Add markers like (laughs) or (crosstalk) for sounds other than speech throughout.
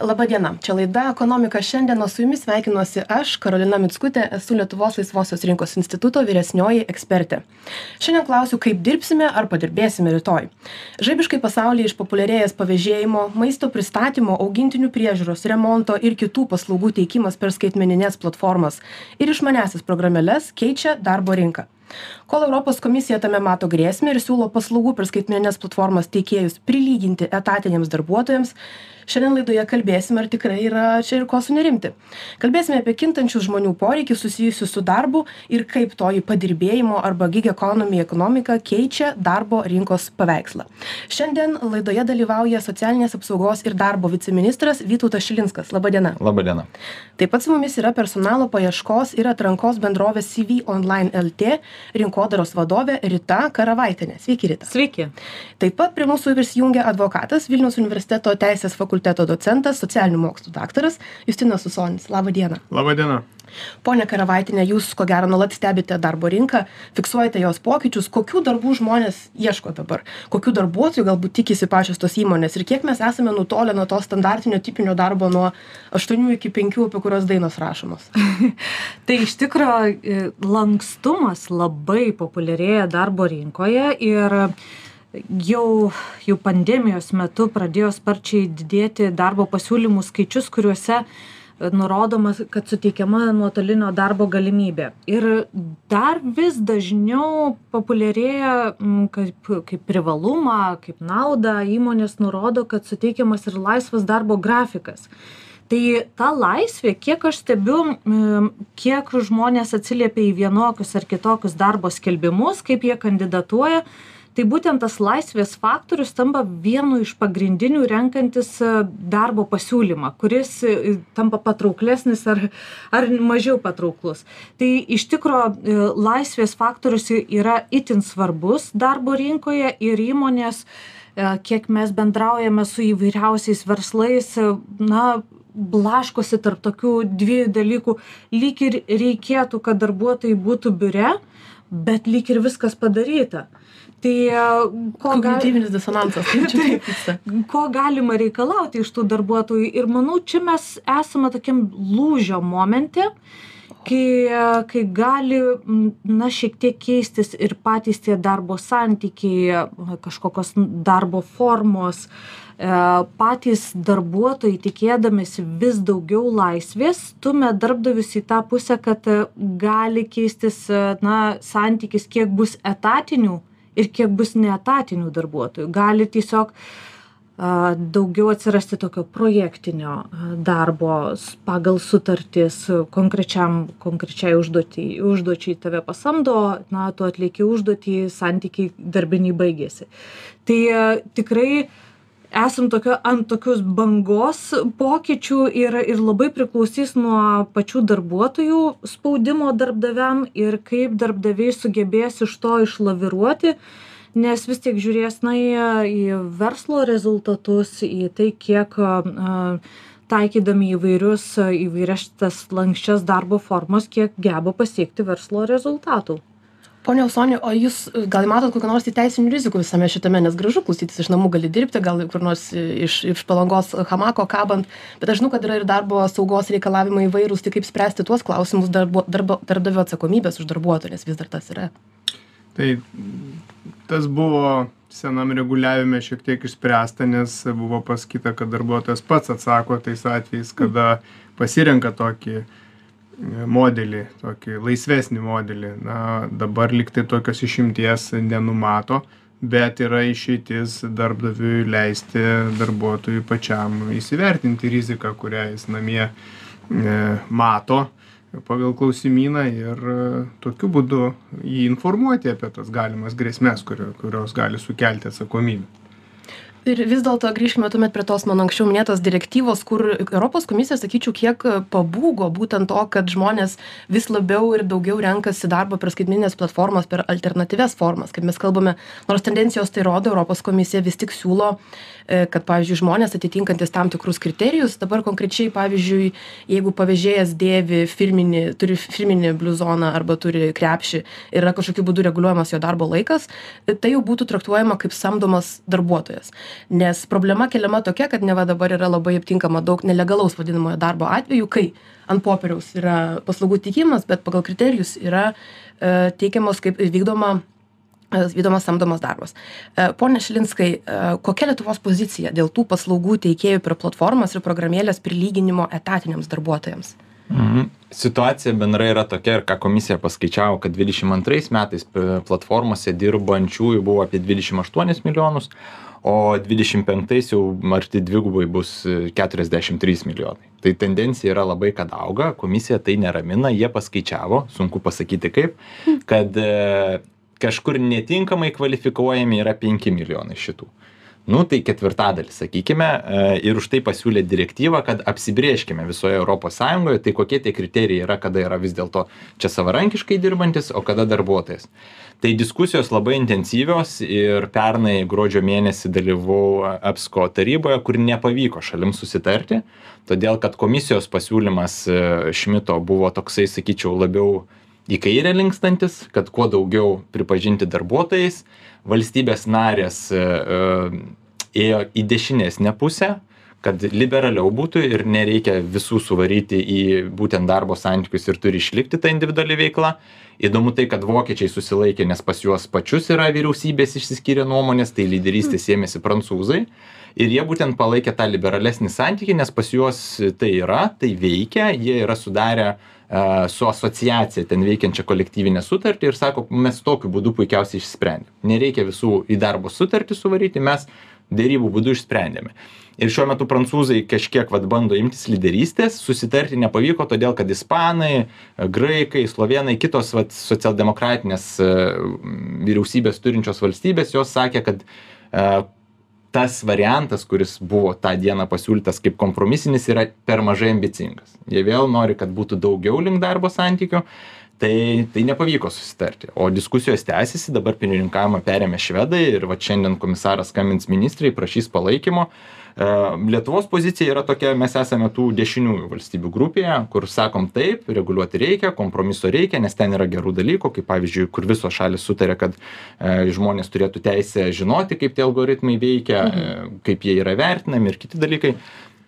laba diena čia laida ekonomika šiandien o su jumis sveikinuosi aš karolina mickutė esu lietuvos laisvosios rinkos instituto vyresnioji ekspertė. Šiandien klausiu kaip dirbsime ar padirbėsime rytoj. Žaibiškai pasaulyje išpopuliarėjęs pavėžėjimo maisto pristatymo augintinių priežiūros remonto ir kitų paslaugų teikimas per skaitmenines platformas ir išmaniąsias programėles keičia darbo rinką. Kol europos komisija tame mato grėsmę ir siūlo paslaugų per skaitmenines platformas teikėjus prilyginti etatiniams darbuotojams šiandien laidoje kalbėsim ar tikrai yra čia ir ko sunerimti. Kalbėsime apie kintančius žmonių poreikius susijusius su darbu ir kaip toji padirbėjimo arba gig economy ekonomika keičia darbo rinkos paveikslą. Šiandien laidoje dalyvauja socialinės apsaugos ir darbo viceministras vytautas šilinskas. Laba diena. Laba diena. Taip pat su mumis yra personalo paieškos ir atrankos bendrovės cv online lt rinkodaros vadovė rita karavaitienė. Sveiki rita. Sveiki. Taip pat prie mūsų prisijungia advokatas vilniaus universiteto teisės fakulteto fakulteto docentas socialinių mokslų daktaras justinas usonis. Laba diena laba diena ponia karavaitiene jūs ko gero nuolat stebite darbo rinką fiksuojate jos pokyčius. Kokių darbų žmonės ieško dabar? Kokių darbuotojų galbūt tikisi pačios tos įmonės? Ir kiek mes esame nutolę nuo to standartinio tipinio darbo nuo aštuonių iki penkių apie kuriuos dainos rašomos? (laughs) Tai iš tikro e, lankstumas labai populiarėja darbo rinkoje ir jau jau pandemijos metu pradėjo sparčiai didėti darbo pasiūlymų skaičius kuriuose e, nurodoma kad suteikiama nuotolinio darbo galimybė. Ir dar vis dažniau populiarėja kaip kaip privalumą kaip naudą. Įmonės nurodo kad suteikiamas ir laisvas darbo grafikas. Tai ta laisvė kiek aš stebiu kiek žmonės atsiliepia į vienokius ar kitokius darbo skelbimus kaip jie kandidatuoja tai būtent tas laisvės faktorius tampa vienu iš pagrindinių renkantis e, darbo pasiūlymą kuris e, tampa patrauklesnis ar ar mažiau patrauklus. Tai iš tikro e, laisvės faktorius yra itin svarbus darbo rinkoje ir įmonės kiek mes bendraujame su įvairiausiais verslais na blaškosi tarp tokių dviejų dalykų. Lyg ir reikėtų kad darbuotojai būtų biure bet lyg ir viskas padaryta tai ko kognityvinis disonansas kaip čia (laughs) taip vyksta? ko galima reikalauti iš tų darbuotojų? Ir manau čia mes esame tokiam lūžio momente kai kai gali na šiek tiek keistis ir patys tie darbo santykiai kažkokios darbo formos e, patys darbuotojai tikėdamiesi vis daugiau laisvės stumia darbdavius į tą pusę kad gali keistis na santykis kiek bus etatinių ir kiek bus neetatinių darbuotojų. Gali tiesiog daugiau atsirasti tokio projektinio darbo pagal sutartis konkrečiam konkrečiai užduotį užduočiai tave pasamdo na tu atlieki užduotį santykiai darbiniai baigėsi. Tai tikrai esam tokio ant tokios bangos pokyčių ir ir labai priklausys nuo pačių darbuotojų spaudimo darbdaviam ir kaip darbdaviai sugebės iš to išlaviruoti nes vis tiek žiūrės na į verslo rezultatus į tai kiek a taikydami įvairius įvairias tas lanksčias darbo formas kiek geba pasiekti verslo rezultatų pone usoni o jūs gal matot kokių nors teisinių rizikų visame šitame? Nes gražu klausytis iš namų gali dirbti gal kur nors iš iš palangos hamako kabant. Bet aš žinau kad yra ir darbo saugos reikalavimai įvairūs tai kaip spręsti tuos klausimus darbo darbo darbdavio atsakomybės už darbuotoją nes vis dar tas yra? Tai tas buvo senam reguliavime šiek tiek išspręsta nes buvo pasakyta kad darbuotojas pats atsako tais atvejais kada pasirenka tokį modelį tokį laisvesnį modelį. Na dabar lyg tai tokios išimties nenumato bet yra išeitis darbdaviui leisti darbuotojui pačiam įsivertinti riziką kurią jis namie e, mato pagal klausimyną ir e, tokiu būdu jį informuoti apie tas galimas grėsmes kurio kurios gali sukelti atsakomybę ir vis dėlto grįžkime tuomet prie tos mano anksčiau minėtos direktyvos kur europos komisija sakyčiau kiek pabūgo būtent to kad žmonės vis labiau ir daugiau renkasi darbą per skaitmenines platformas per alternatyvias formas. Kaip mes kalbame nors tendencijos tai rodo europos komisija vis tik siūlo e, kad pavyzdžiui žmonės atitinkantys tam tikrus kriterijus dabar konkrečiai pavyzdžiui jeigu pavėžėjas dėvi firminį turi firminį bliuzoną arba turi krepšį ir yra kažkokiu būdu reguliuojamas jo darbo laikas tai jau būtų traktuojama kaip samdomas darbuotojas nes problema keliama tokia kad neva dabar yra labai aptinkama daug nelegalaus vadinamojo darbo atvejų kai ant popieriaus yra paslaugų teikimas bet pagal kriterijus yra e, teikiamos kaip vykdoma e, vykdomas samdomas darbas. E, pone Šilinskai, kokia Lietuvos pozicija dėl tų paslaugų teikėjų per platformas ir programėlės prilyginimo etatiniams darbuotojams? Mhm. Situacija bendrai yra tokia, ir ką komisija paskaičiavo, kad 22 metais platformose dirbančiųjų buvo apie 28 milijonus, o 25 jau arti dvigubai bus 43 milijonai. Tai tendencija yra labai, kad auga, komisija tai neramina, jie paskaičiavo, sunku pasakyti kaip, kad e, kažkur netinkamai kvalifikuojami yra 5 milijonai šitų. Nu, tai ketvirtadalis, sakykime, e, ir už tai pasiūlė direktyvą, kad apsibrieškime visoje Europos Sąjungoje, tai kokie tie kriterijai yra, kada yra vis dėlto čia savarankiškai dirbantis, o kada darbuotojas. Tai diskusijos labai intensyvios ir pernai gruodžio mėnesį dalyvavau EPSCO taryboje, kur nepavyko šalim susitarti, todėl kad komisijos pasiūlymas e, Šmito buvo toksai, sakyčiau, labiau į kairę linkstantis, kad kuo daugiau pripažinti darbuotojais, valstybės narės e, e, ėjo į dešinesnę pusę, kad liberaliau būtų ir nereikia visų suvaryti į būtent darbo santykius ir turi išlikti ta individuali veikla. Įdomu tai kad vokiečiai susilaikė nes pas juos pačius yra vyriausybės išsiskyrė nuomonės tai lyderystės ėmėsi prancūzai. Ir jie būtent palaikė tą liberalesnį santykį nes pas juos tai yra tai veikia jie yra sudarę su asociacija ten veikiančią kolektyvinę sutartį ir sako mes tokiu būdu puikiausiai išsprendėm. Nereikia visų į darbo sutartį suvaryti mes derybų būdu išsprendėme. Ir šiuo metu prancūzai kažkiek vat bando imtis lyderystės susitarti nepavyko todėl kad ispanai graikai slovėnai kitos vat socialdemokratinės vyriausybes turinčios valstybės jos sakė kad tas variantas kuris buvo tą dieną pasiūlytas kaip kompromisinis yra per mažai ambicingas. Jie vėl nori kad būtų daugiau link darbo santykių tai tai nepavyko susitarti. O diskusijos tęsiasi dabar pirmininkavimą perėmė švedai ir vat šiandien komisaras skambins ministrei prašys palaikymo Lietuvos pozicija yra tokia, mes esame tų dešiniųjų valstybių grupėje, kur sakom taip, reguliuoti reikia, kompromiso reikia, nes ten yra gerų dalykų, kaip pavyzdžiui, kur visos šalis sutarė, kad e, žmonės turėtų teisę žinoti, kaip tie algoritmai veikia, mhm. e, kaip jie yra vertinami ir kiti dalykai.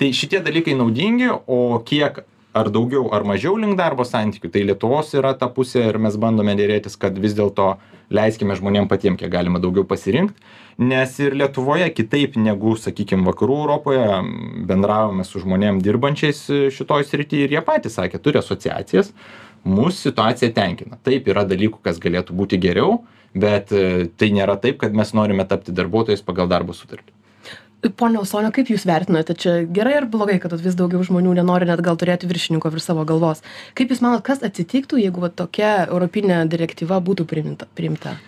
Tai šitie dalykai naudingi, o kiek ar daugiau ar mažiau link darbo santykių, tai Lietuvos yra ta pusė ir mes bandome dėrėtis, kad vis dėlto leiskime žmonėm patiem kiek galima daugiau pasirinkti nes ir lietuvoje kitaip negu sakykim vakarų europoje bendravome su žmonėm dirbančiais šitoj srity ir jie patys sakė turi asociacijas mus situacija tenkina. Taip yra dalykų kas galėtų būti geriau bet e, tai nėra taip kad mes norime tapti darbuotojais pagal darbo sutartį Pone Usonio, kaip Jūs vertinate, čia gerai ar blogai, kad vis daugiau žmonių nenori net gal turėti viršininko virš savo galvos? Kaip Jūs manot, kas atsitiktų, jeigu va, tokia europinė direktyva būtų priimta? priimta?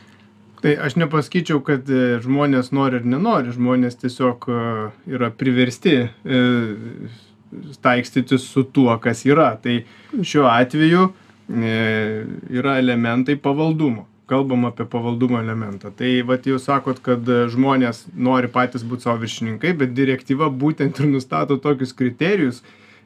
tai aš nepasakyčiau kad e, žmonės nori ar nenori žmonės tiesiog e, yra priversti e, taikstytis su tuo kas yra tai šiuo atveju yra elementai pavaldumo kalbam apie pavaldumo elementą. Tai vat jūs sakot kad žmonės nori patys būt savo viršininkai bet direktyva būtent ir nustato tokius kriterijus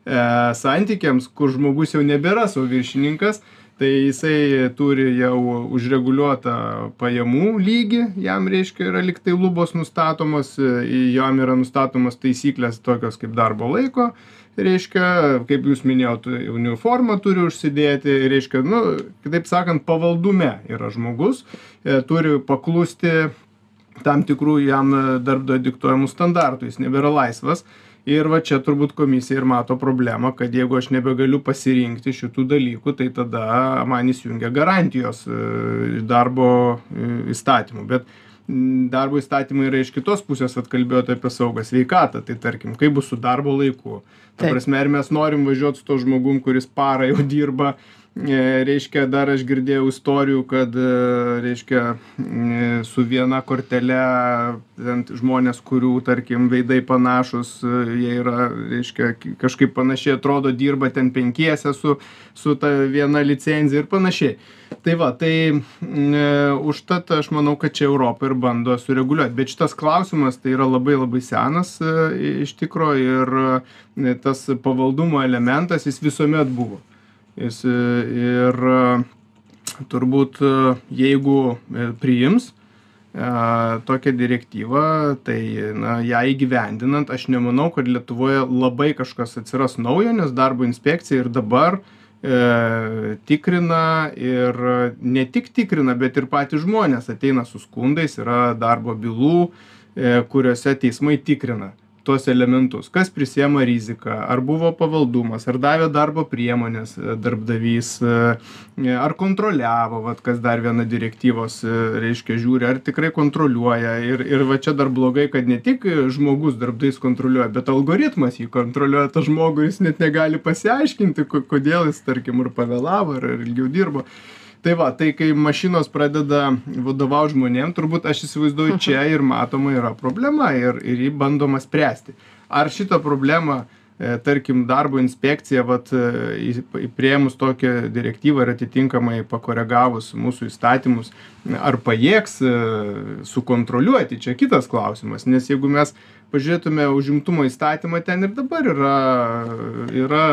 santykiams kur žmogus jau nebėra savo viršininkas tai jisai turi jau užreguliuotą pajamų lygį jam reiškia yra lyg tai lubos nustatomos jam yra nustatomos taisyklės tokios kaip darbo laiko reiškia kaip jūs minėjot uniformą turi užsidėti reiškia nu kitaip sakant pavaldume yra žmogus e, turi paklusti tam tikrų jam darbdavio diktuojamų standartų jis nebėra laisvas ir va čia turbūt komisija ir mato problemą kad jeigu aš nebegaliu pasirinkti šitų dalykų tai tada man įsijungia garantijos e, darbo e, įstatymų. Bet darbo įstatymai yra iš kitos pusės vat kalbėjot apie saugą sveikatą. Tai tarkim kaip bus su darbo laiku? Ta prasme ar mes norim važiuot su tuo žmogum kuris parą jau dirba reiškia dar aš girdėjau istorijų kad e, reiškia e, su viena kortele ten žmonės kurių tarkim veidai panašūs jie yra reiškia kažkaip panašiai atrodo dirba ten penkiese su su ta viena licenzija ir panašiai. Tai va tai užtat aš manau kad čia europa ir bando sureguliuot. Bet šitas klausimas tai yra labai labai senas iš tikro ir tas pavaldumo elementas jis visuomet buvo jis ir turbūt jeigu priims tokią direktyvą, tai na, ją įgyvendinant, aš nemanau, kad Lietuvoje labai kažkas atsiras naujo, nes darbo inspekcija ir dabar e, tikrina ir ne tik tikrina, bet ir patys žmonės ateina su skundais, yra darbo bylų, e, kuriuose teismai tikrina tuos elementus? Kas prisiema riziką? Ar buvo pavaldumas? Ar davė darbo priemones e, darbdavys? E, e, ar kontroliavo vat kas dar viena direktyvos reiškia žiūri ar tikrai kontroliuoja? Ir ir va čia dar blogai kad ne tik žmogus darbdavys kontroliuoja bet algoritmas jį kontroliuoja tą žmogų jis net negali pasiaiškinti kodėl jis tarkim ar pavėlavo ar ilgiau dirbo tai va tai kai mašinos pradeda vadovaut žmonėm turbūt aš įsivaizduoju čia ir matoma yra problema ir ir jį bandoma spręsti. Ar šitą problemą tarkim darbo inspekcija vat e, priėmus tokią direktyvą ir atitinkamai pakoregavus mūsų įstatymus ar pajėgs e, sukontroliuoti? Čia kitas klausimas nes jeigu mes pažiūrėtume užimtumo įstatymą ten ir dabar yra yra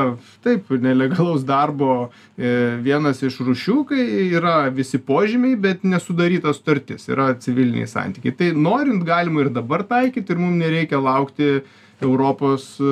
taip nelegalaus darbo e, vienas iš rūšių kai yra visi požymiai bet nesudaryta sutartis yra civiliniai santykiai. Tai norint galima ir dabar taikyt ir mum nereikia laukti europos e,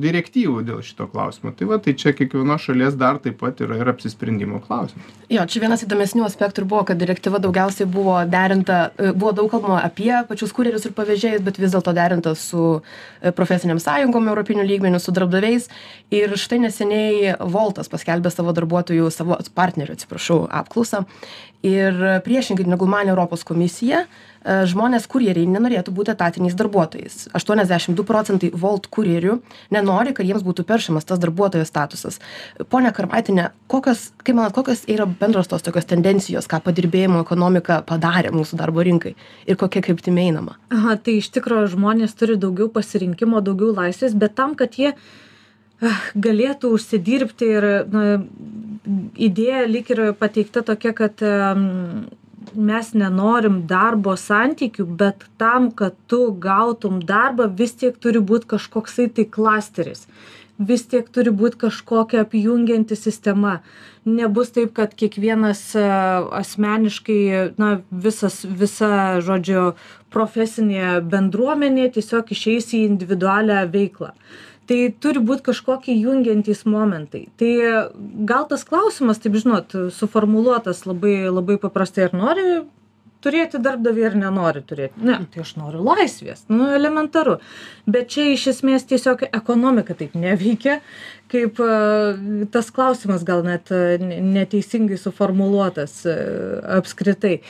direktyvų dėl šito klausimo. Tai va tai čia kiekvienos šalies dar taip pat yra ir apsisprendimo klausimas. Jo čia vienas įdomesnių aspektų ir buvo kad direktyva daugiausiai buvo derinta e, buvo daug kalbama apie pačius kurjerius ir pavėžėjus bet vis dėlto derinta su e, profesinėm sąjungom europiniu lygmeniu su darbdaviais. Ir štai neseniai voltas paskelbė savo darbuotojų savo partnerių atsiprašau apklausą. Ir priešingai negu manė europos komisija žmonės kurjeriai nenorėtų būti etatiniais darbuotojais. Aštuoniasdešim du procentai volt kurjerių nenori kad jiems būtų peršamas tas darbuotojo statusas. Ponia karavaitiene kokios kaip manot kokios yra bendros tos tokios tendencijos ką padirbėjimo ekonomika padarė mūsų darbo rinkai ir kokia kryptimi einama? Aha tai iš tikro žmonės turi daugiau pasirinkimo daugiau laisvės bet tam kad jie ah, galėtų užsidirbti ir na, idėja lyg ir pateikta tokia, kad mes nenorim darbo santykių, bet tam, kad tu gautum darbą, vis tiek turi būti kažkoksai tai klasteris. Vis tiek turi būti kažkokia apjungianti sistema. Nebus taip, kad kiekvienas e, asmeniškai, na, visas, visa, žodžiu, profesinė bendruomenė tiesiog išeis į individualią veiklą tai turi būt kažkokie jungiantys momentai. Tai gal tas klausimas taip žinot suformuluotas labai labai paprastai ar nori turėti darbdavį ar nenori turėti? Ne tai aš noriu laisvės nu elementaru. Bet čia iš esmės tiesiog ekonomika taip neveikia kaip tas klausimas gal net neteisingai suformuluotas apskritai.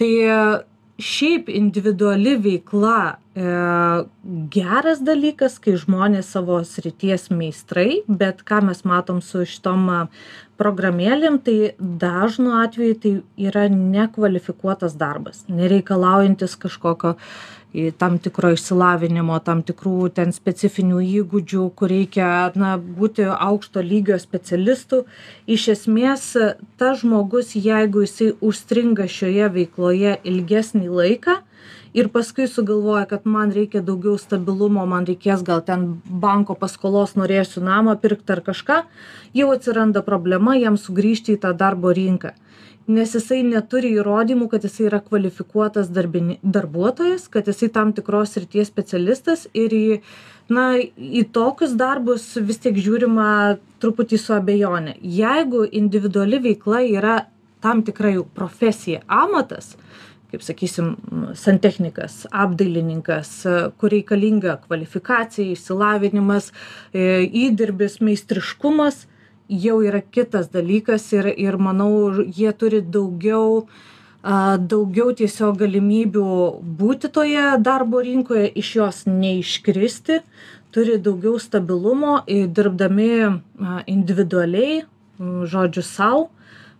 Tai šiaip individuali veikla e, geras dalykas, kai žmonės savo srities meistrai, bet ką mes matom su šitom programėlėm, tai dažnu atveju tai yra nekvalifikuotas darbas, nereikalaujantis kažkokio tam tikro išsilavinimo, tam tikrų ten specifinių įgūdžių, kur reikia na, būti aukšto lygio specialistų. Iš esmės, tas žmogus, jeigu jisai užstringa šioje veikloje ilgesnį laiką, ir paskui sugalvoja kad man reikia daugiau stabilumo man reikės gal ten banko paskolos norėsiu namą pirkt ar kažką jau atsiranda problema jam sugrįžti į tą darbo rinką nes jisai neturi įrodymų kad jisai yra kvalifikuotas darbini darbuotojas kad jisai tam tikros srities specialistas ir į na į tokius darbus vis tiek žiūrima truputį su abejone. Jeigu individuali veikla yra tam tikra jau profesija amatas kaip sakysim santechnikas apdailininkas kur reikalinga kvalifikacija išsilavinimas e, įdirbis meistriškumas jau yra kitas dalykas ir ir manau jie turi daugiau a daugiau tiesiog galimybių būti toje darbo rinkoje iš jos neiškristi turi daugiau stabilumo dirbdami individualiai žodžiu sau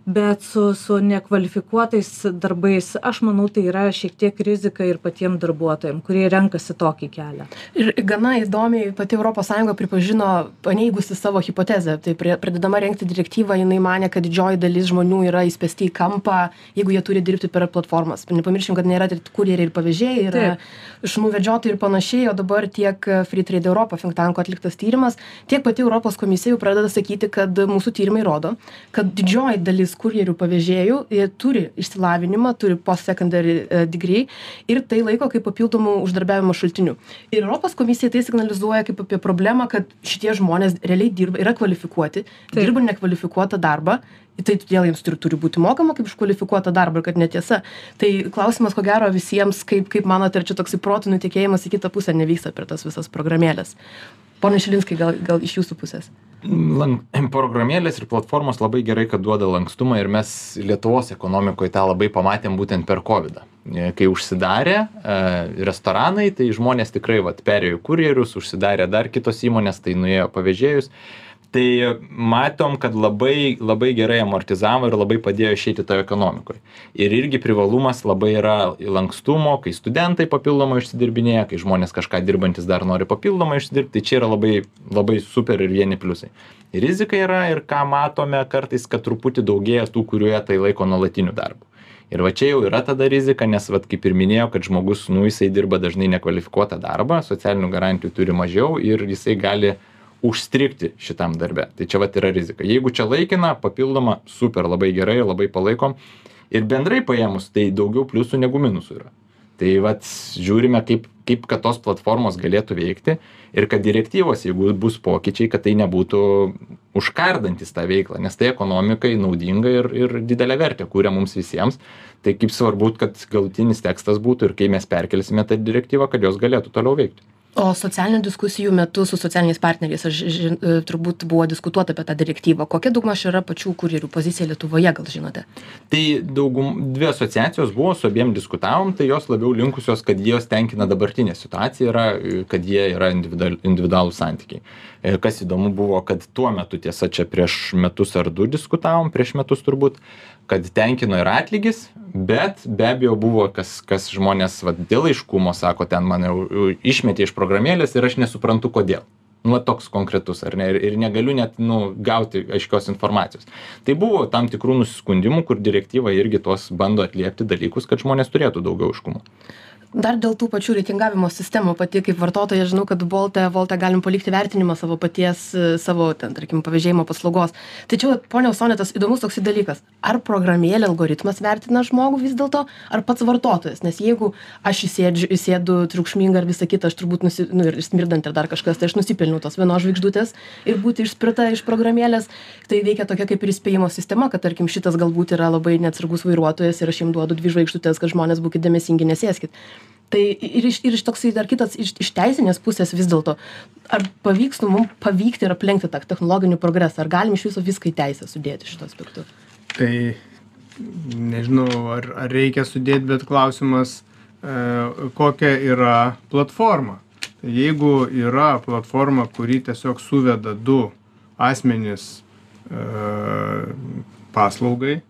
bet su su nekvalifikuotais darbais aš manau tai yra šiek tiek rizika ir patiem darbuotojam kurie renkasi tokį kelią. Ir gana įdomiai pati europos sąjunga pripažino paneigusi savo hipotezę. Tai prie pradėdama rengti direktyvą jinai manė kad didžioji dalis žmonių yra įspęsti į kampą jeigu jie turi dirbti per platformas. Nepamirškim kad nėra tik kurjeriai ir pavėžėjai yra šunų vedžiotojai ir panašiai o dabar tiek free trade europa think tanko atliktas tyrimas tiek pati europos komisija jau pradeda sakyti kad mūsų tyrimai rodo kad didžioji dalis kurjerių pavėžėjų jie turi išsilavinimą turi post secondary degree ir tai laiko kaip papildomu uždarbiavimo šaltiniu ir europos komisija tai signalizuoja kaip apie problemą kad šitie žmonės realiai dirba yra kvalifikuoti dirba nekvalifikuotą darbą tai todėl jiems turi turi būti mokama kaip už kvalifikuotą darbą ir kad netiesa. Tai klausimas ko gero visiems kaip kaip manot ar čia toksai protų nutekėjimas į kitą pusę nevyksta per tas visas programėles pone šilinskai gal gal iš jūsų pusės programėlės ir platformos labai gerai kad duoda lankstumą ir mes lietuvos ekonomikoj tą labai pamatėm būtent per kovidą e, kai užsidarė e, restoranai tai žmonės tikrai vat perėjo kurjerius užsidarė dar kitos įmonės tai nuėjo pavėžėjus tai matom kad labai labai gerai amortizavo ir labai padėjo išeiti toj ekonomikoj. Ir irgi privalumas labai yra lankstumo kai studentai papildomai užsidirbinėja kai žmonės kažką dirbantys dar nori papildomai užsidirbt tai čia yra labai labai super ir vieni pliusai. Rizika yra ir ką matome kartais kad truputį daugėja tų kurie tai laiko nuolatiniu darbu. Ir va čia jau yra tada rizika nes vat kaip ir minėjau kad žmogus nu jisai dirba dažnai nekvalifikuotą darbą socialinių garantijų turi mažiau ir jisai gali užstrigti šitam darbe. Tai čia vat yra rizika. Jeigu čia laikina papildoma super labai gerai labai palaikom. Ir bendrai paėmus tai daugiau pliusų negu minusų yra. Tai vat žiūrime kaip kaip kad tos platformos galėtų veikti ir kad direktyvos jeigu bus pokyčiai kad tai nebūtų užkardantys tą veiklą nes tai ekonomikai naudinga ir ir didelę vertę kuria mums visiems. Tai kaip svarbu kad galutinis tekstas būtų ir kai mes perkelsime tą direktyvą kad jos galėtų toliau veikti o socialinių diskusijų metu su socialiniais partneriais aš ži e, turbūt buvo diskutuota apie tą direktyvą. Kokia daugmaž yra pačių kurjerių pozicija lietuvoje gal žinote? Tai daugum dvi asociacijos buvo su abiem diskutavom tai jos labiau linkusios kad jos tenkina dabartinė situacija yra kad jie yra individual individualūs santykiai. E, kas įdomu buvo kad tuo metu tiesa čia prieš metus ar du diskutavom prieš metus turbūt kad tenkino ir atlygis bet be abejo buvo kas kas žmonės vat dėl aiškumo sako ten mane išmetė iš programėlės ir aš nesuprantu kodėl. Nu toks konkretus ar ne? Ir ir negaliu net nu gauti aiškios informacijos. Tai buvo tam tikrų nusiskundimų kur direktyva irgi tuos bando atliepti dalykus kad žmonės turėtų daugiau aiškumo dar dėl tų pačių reitingavimo sistemų pati kaip vartotoja žinau kad bolte volte galim palikti vertinimą savo paties savo ten tarkim pavėžėjimo paslaugos. Tačiau ponia usone tas įdomus toksai dalykas. Ar programėlė algoritmas vertina žmogų vis dėlto ar pats vartotojas? Nes jeigu aš įsėdžiu įsėdu triukšminga ir visa kita aš turbūt nusi nu ir smirdanti ar dar kažkas tai aš nusipelniau tos vienos žvaigždutės ir būti išspirta iš programėlės. Tai veikia tokia kaip ir įspėjimo sistema kad tarkim šitas galbūt yra labai neatsargus vairuotojas ir aš jam duodu dvi žvaigždutes kad žmonės būkit dėmesingi nesėskit tai ir iš ir iš toksai dar kitas iš iš teisinės pusės vis dėlto ar pavyksta mum pavykti ir aplenkti tą technologinį progresą? Ar galim iš viso viską į teisę sudėti šituo aspektu? Tai nežinau ar ar reikia sudėt bet klausimas e, kokia yra platforma. Tai jeigu yra platforma kuri tiesiog suveda du asmenis e, paslaugai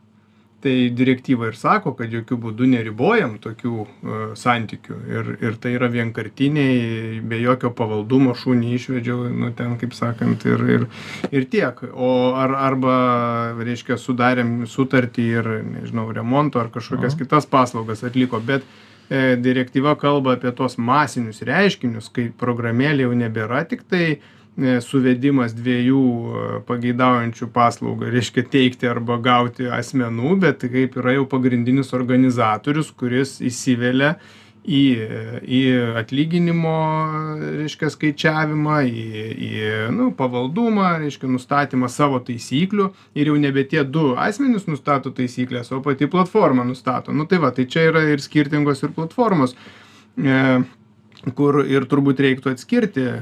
tai direktyva ir sako kad jokiu būdu neribojam tokių e, santykių. Ir ir tai yra vienkartiniai be jokio pavaldumo šunį išvedžiau nu ten kaip sakant ir ir ir tiek. O ar arba reiškia sudarėm sutartį ir nežinau remonto ar kažkokias kitas paslaugas atliko bet e, direktyva kalba apie tuos masinius reiškinius kai programėlė jau nebėra tiktai suvedimas dviejų e, pageidaujančių paslaugą reiškia teikti arba gauti asmenų bet kaip yra jau pagrindinis organizatorius kuris įsivelia į į atlyginimo reiškia skaičiavimą į į nu pavaldumą reiškia nustatymą savo taisyklių ir jau nebe tie du asmenys nustato taisykles o pati platforma nustato. Nu tai va tai čia yra ir skirtingos ir platformos. E kur ir turbūt reiktų atskirti e,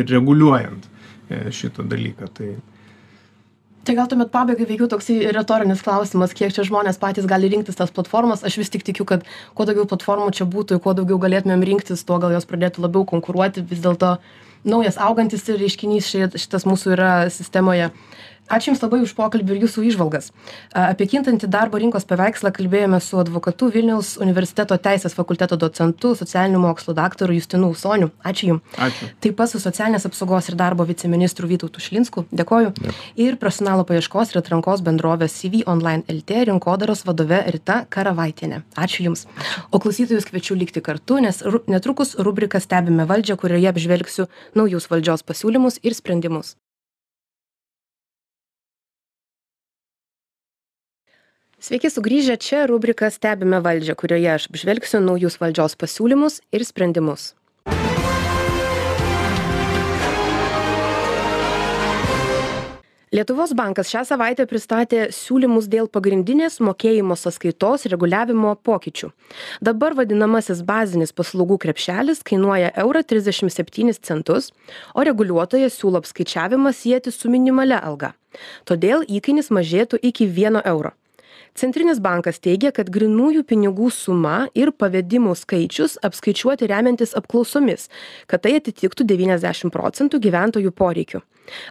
ir reguliuojant e, šitą dalyką. Tai, Tai gal tuomet pabaigai veikiau toksai retorinis klausimas, kiek čia žmonės patys gali rinktis tas platformas. Aš vis tik tikiu, kad kuo daugiau platformų čia būtų, kuo daugiau galėtumėm rinktis, tuo gal jos pradėtų labiau konkuruoti. Vis dėlto naujas augantis reiškinys šitas mūsų yra sistemoje ačiū jums labai už pokalbį ir jūsų įžvalgas. Apie kintantį darbo rinkos paveikslą kalbėjome su advokatu vilniaus universiteto teisės fakulteto docentu socialinių mokslų daktaru justinu usoniu. Ačiū jum. Ačiū. Taip pat su socialinės apsaugos ir darbo viceministru vytautu šilinsku. Dėkoju. Ir personalo paieškos ir atrankos bendrovės cv online lt rinkodaros vadove rita karavaitiene ačiū jums. O klausytojus kviečiu likti kartu nes ru netrukus rubrika stebime valdžią kurioje apžvelgsiu naujus valdžios pasiūlymus ir sprendimus Sveiki sugrįžę čia rubrika Stebime valdžią, kurioje aš apžvelgsiu naujus valdžios pasiūlymus ir sprendimus. Lietuvos bankas šią savaitę pristatė siūlymus dėl pagrindinės mokėjimo sąskaitos reguliavimo pokyčių. Dabar vadinamasis bazinis paslaugų krepšelis kainuoja eurą 37 centus, o reguliuotojas siūlo apskaičiavimą sieti su minimale alga. Todėl įkainis mažėtų iki 1 euro centrinis bankas teigia kad grynųjų pinigų suma ir pavedimų skaičius apskaičiuoti remiantis apklausomis kad tai atitiktų devyniasdešim procentų gyventojų poreikių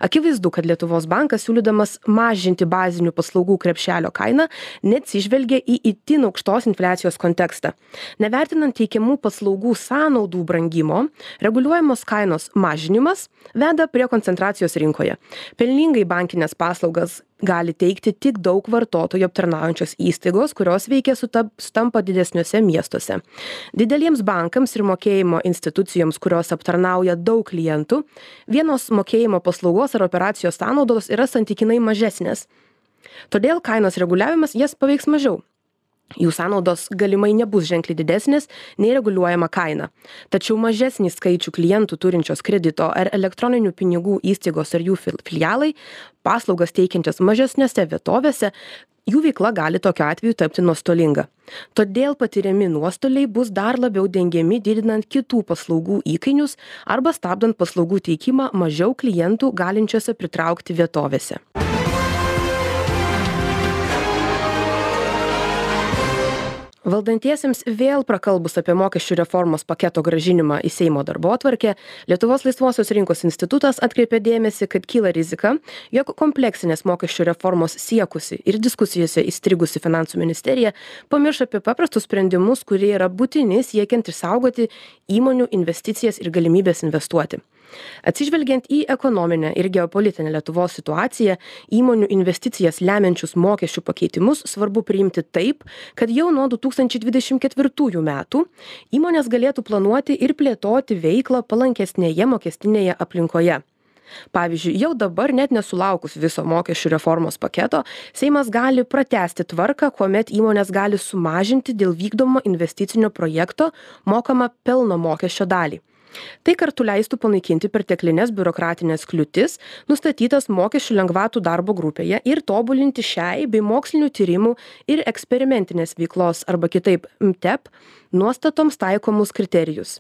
akivaizdu kad lietuvos bankas siūlydamas mažinti bazinių paslaugų krepšelio kainą neatsižvelgia į itin aukštos infliacijos kontekstą. Nevertinant teikiamų paslaugų sąnaudų brangimo reguliuojamos kainos mažinimas veda prie koncentracijos rinkoje. Pelningai bankines paslaugas gali teikti tik daug vartotojų aptarnaujančios įstaigos kurios veikia suta sutampa didesniuose miestuose. Dideliems bankams ir mokėjimo institucijoms kurios aptarnauja daug klientų vienos mokėjimo paslaugos ar operacijos sąnaudos yra santykinai mažesnės. Todėl kainos reguliavimas jas paveiks mažiau. Jų sąnaudos galimai nebus ženkliai didesnės nei reguliuojama kaina. Tačiau mažesnį skaičių klientų turinčios kredito ar elektroninių pinigų įstaigos ar jų fil filialai paslaugas teikiančios mažesnėse vietovėse jų veikla gali tokiu atveju tapti nuostolinga. Todėl patiriami nuostoliai bus dar labiau dengiami didinant kitų paslaugų įkainius arba stabdant paslaugų teikimą mažiau klientų galinčiose pritraukti vietovėse valdantiesiems vėl prakalbus apie mokesčių reformos paketo grąžinimą į seimo darbotvarkę lietuvos laisvosios rinkos institutas atkreipė dėmesį kad kyla rizika jog kompleksinės mokesčių reformos siekusi ir diskusijose įstrigusi finansų ministerija pamirš apie paprastus sprendimus kurie yra būtini siekiant išsaugoti įmonių investicijas ir galimybes investuoti atsižvelgiant į ekonominę ir geopolitinę lietuvos situaciją įmonių investicijas lemiančius mokesčių pakeitimus svarbu priimti taip kad jau nuo du tūkstančiai dvidešim ketvirtųjų metų įmonės galėtų planuoti ir plėtoti veiklą palankesnėje mokestinėje aplinkoje. Pavyzdžiui jau dabar net nesulaukus viso mokesčių reformos paketo seimas gali pratęsti tvarką kuomet įmonės gali sumažinti dėl vykdomo investicinio projekto mokamą pelno mokesčio dalį tai kartu leistų panaikinti perteklines biurokratines kliūtis nustatytas mokesčių lengvatų darbo grupėje ir tobulinti šiai bei mokslinių tyrimų ir eksperimentinės veiklos arba kitaip mtep nuostatoms taikomus kriterijus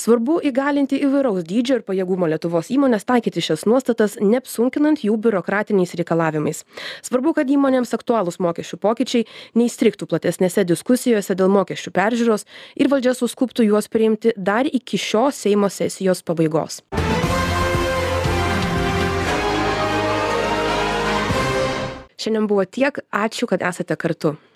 svarbu įgalinti įvairaus dydžio ir pajėgumo lietuvos įmones taikyti šias nuostatas neapsunkinant jų biurokratiniais reikalavimais. Svarbu kad įmonėms aktualūs mokesčių pokyčiai neįstrigtų platesnėse diskusijose dėl mokesčių peržiūros ir valdžia suskubtų juos priimti dar iki šios seimo sesijos pabaigos. Šiandien buvo tiek. Ačiū kad esate kartu